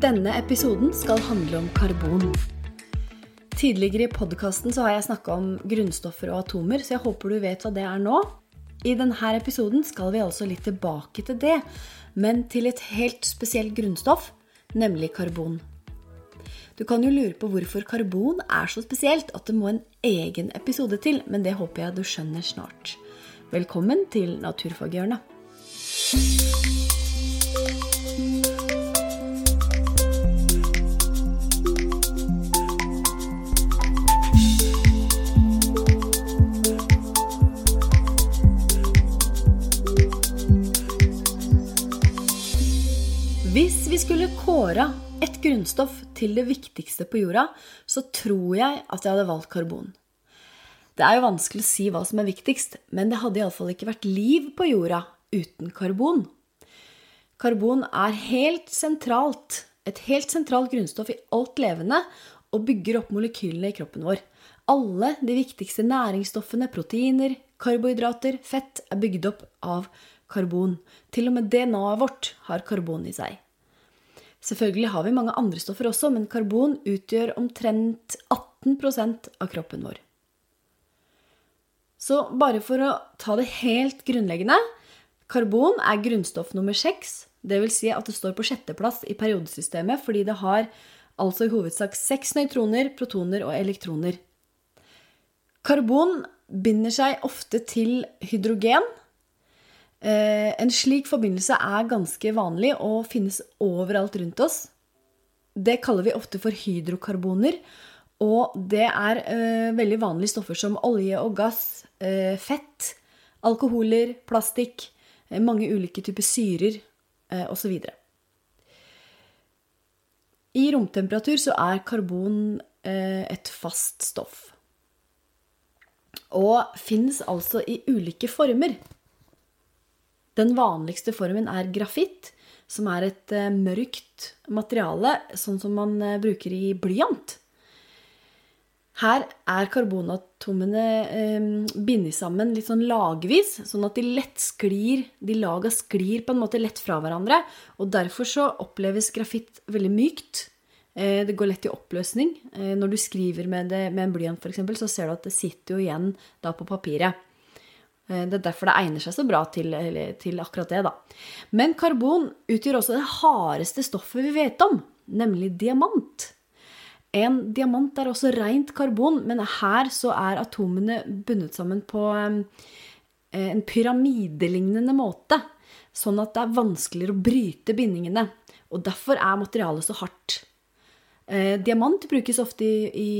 Denne episoden skal handle om karbon. Tidligere i podkasten har jeg snakka om grunnstoffer og atomer, så jeg håper du vet hva det er nå. I denne episoden skal vi altså litt tilbake til det, men til et helt spesielt grunnstoff, nemlig karbon. Du kan jo lure på hvorfor karbon er så spesielt at det må en egen episode til, men det håper jeg du skjønner snart. Velkommen til Naturfaghjørnet. Kåra et grunnstoff til det viktigste på jorda, så tror jeg at jeg hadde valgt karbon. Det er jo vanskelig å si hva som er viktigst, men det hadde iallfall ikke vært liv på jorda uten karbon. Karbon er helt sentralt, et helt sentralt grunnstoff i alt levende og bygger opp molekylene i kroppen vår. Alle de viktigste næringsstoffene, proteiner, karbohydrater, fett, er bygd opp av karbon. Til og med DNA-et vårt har karbon i seg. Selvfølgelig har vi mange andre stoffer også, men karbon utgjør omtrent 18% av kroppen vår. Så bare for å ta det helt grunnleggende Karbon er grunnstoff nummer seks. Dvs. Si at det står på sjetteplass i periodesystemet fordi det har altså i hovedsak seks nøytroner, protoner og elektroner. Karbon binder seg ofte til hydrogen, en slik forbindelse er ganske vanlig og finnes overalt rundt oss. Det kaller vi ofte for hydrokarboner. Og det er eh, veldig vanlige stoffer som olje og gass, eh, fett, alkoholer, plastikk, mange ulike typer syrer osv. I romtemperatur så er karbon et fast stoff. Og fins altså i ulike former. Den vanligste formen er grafitt, som er et eh, mørkt materiale, sånn som man eh, bruker i blyant. Her er karbonatomene eh, bindet sammen litt sånn lagvis, sånn at de lett sklir, de laga sklir på en måte lett fra hverandre. Og derfor så oppleves grafitt veldig mykt. Eh, det går lett i oppløsning. Eh, når du skriver med, det, med en blyant, f.eks., så ser du at det sitter jo igjen da på papiret. Eh, det er derfor det egner seg så bra til, til, akkurat det. da. Men karbon utgjør også det hardeste stoffet vi vet om, nemlig diamant. En diamant er også rent karbon, men her så er atomene bundet sammen på eh, en pyramidelignende måte. Sånn at det er vanskeligere å bryte bindingene. Og derfor er materialet så hardt. Eh, diamant brukes ofte i, i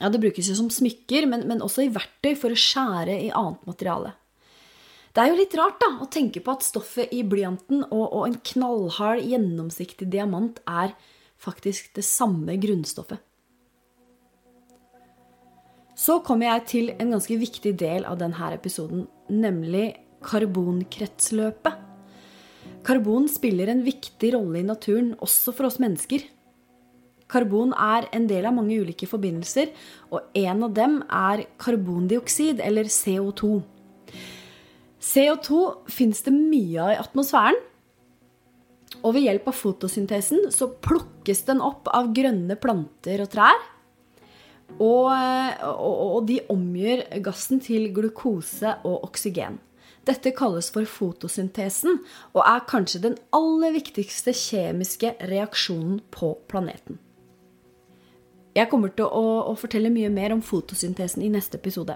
ja, Det brukes jo som smykker, men, men, også i verktøy for å skjære i annet materiale. Det er jo litt rart da, å tenke på at stoffet i blyanten og, og en knallhard, gjennomsiktig diamant er faktisk det samme grunnstoffet. Så kommer jeg til en ganske viktig del av denne episoden, nemlig karbonkretsløpet. Karbon spiller en viktig rolle i naturen, også for oss mennesker. Karbon er en del av mange ulike forbindelser, og en av dem er karbondioksid, eller CO2. CO2 fins det mye av i atmosfæren. Og ved hjelp av fotosyntesen så plukkes den opp av grønne planter og trær. Og, og, og de omgjør gassen til glukose og oksygen. Dette kalles for fotosyntesen og er kanskje den aller viktigste kjemiske reaksjonen på planeten. Jeg kommer til å, å, fortelle mye mer om fotosyntesen i neste episode.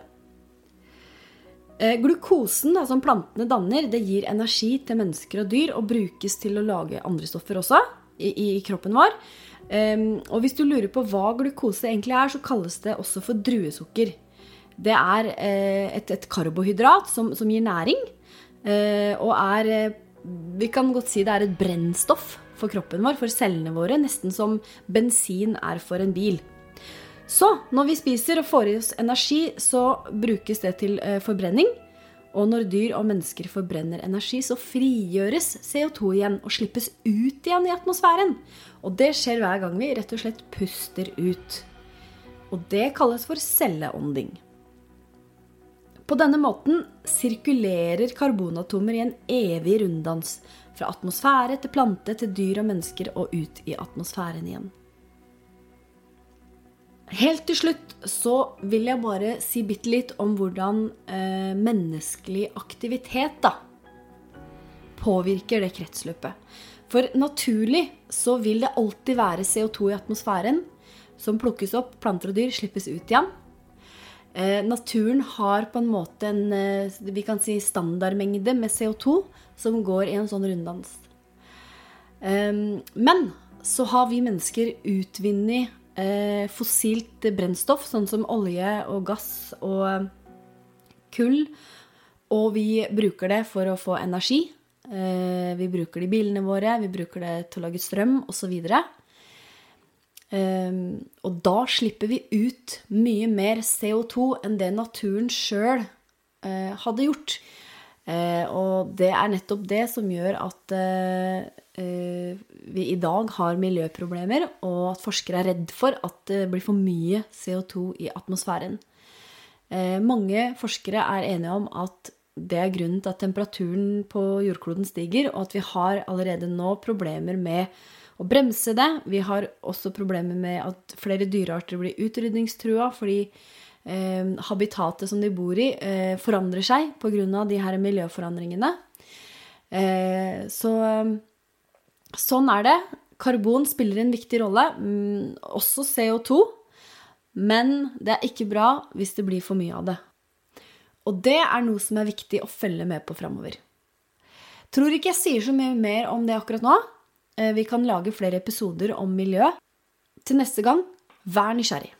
Eh, glukosen da, som plantene danner, det gir energi til mennesker og dyr og brukes til å lage andre stoffer også i, i kroppen vår. Um, og hvis du lurer på hva glukose egentlig er, så kalles det også for druesukker. Det er eh, et, et, karbohydrat som, som gir næring, eh, og er Vi kan godt si det er et brennstoff for kroppen vår, for cellene våre, nesten som bensin er for en bil. Så når vi spiser og får i oss energi, så brukes det til eh, forbrenning. Og når dyr og mennesker forbrenner energi, så frigjøres CO2 igjen og slippes ut igjen i atmosfæren. Og det skjer hver gang vi rett og slett puster ut. Og det kalles for celleånding. På denne måten sirkulerer karbonatomer i en evig runddans. Fra atmosfære til plante til dyr og mennesker og ut i atmosfæren igjen. Helt til slutt så vil jeg bare si bitte litt om hvordan eh, menneskelig aktivitet da, påvirker det kretsløpet. For naturlig så vil det alltid være CO2 i atmosfæren som plukkes opp, planter og dyr slippes ut igjen. Eh, naturen har på en måte en eh, vi kan si standardmengde med CO2 som går i en sånn runddans. Eh, men så har vi mennesker utvunnet eh, fossilt brennstoff, sånn som olje og gass og kull. Og vi bruker det for å få energi. Eh, vi bruker det i bilene våre, vi bruker det til å lage strøm osv. Eh, og da slipper vi ut mye mer CO2 enn det naturen sjøl eh, hadde gjort. Eh, og det er nettopp det som gjør at eh, vi i dag har miljøproblemer, og at forskere er redd for at det blir for mye CO2 i atmosfæren. Mange forskere er enige om at det er grunnen til at temperaturen på jordkloden stiger, og at vi har allerede nå problemer med å bremse det. Vi har også problemer med at flere dyrearter blir utrydningstrua fordi eh, habitatet som de bor i, eh, forandrer seg pga. de her miljøforandringene. Eh, så sånn er det. Karbon spiller en viktig rolle, mm, også CO2. Men det er ikke bra hvis det blir for mye av det. Og det er noe som er viktig å følge med på framover. Tror ikke jeg sier så mye mer om det akkurat nå. Eh, vi kan lage flere episoder om miljø. Til neste gang, vær nysgjerrig.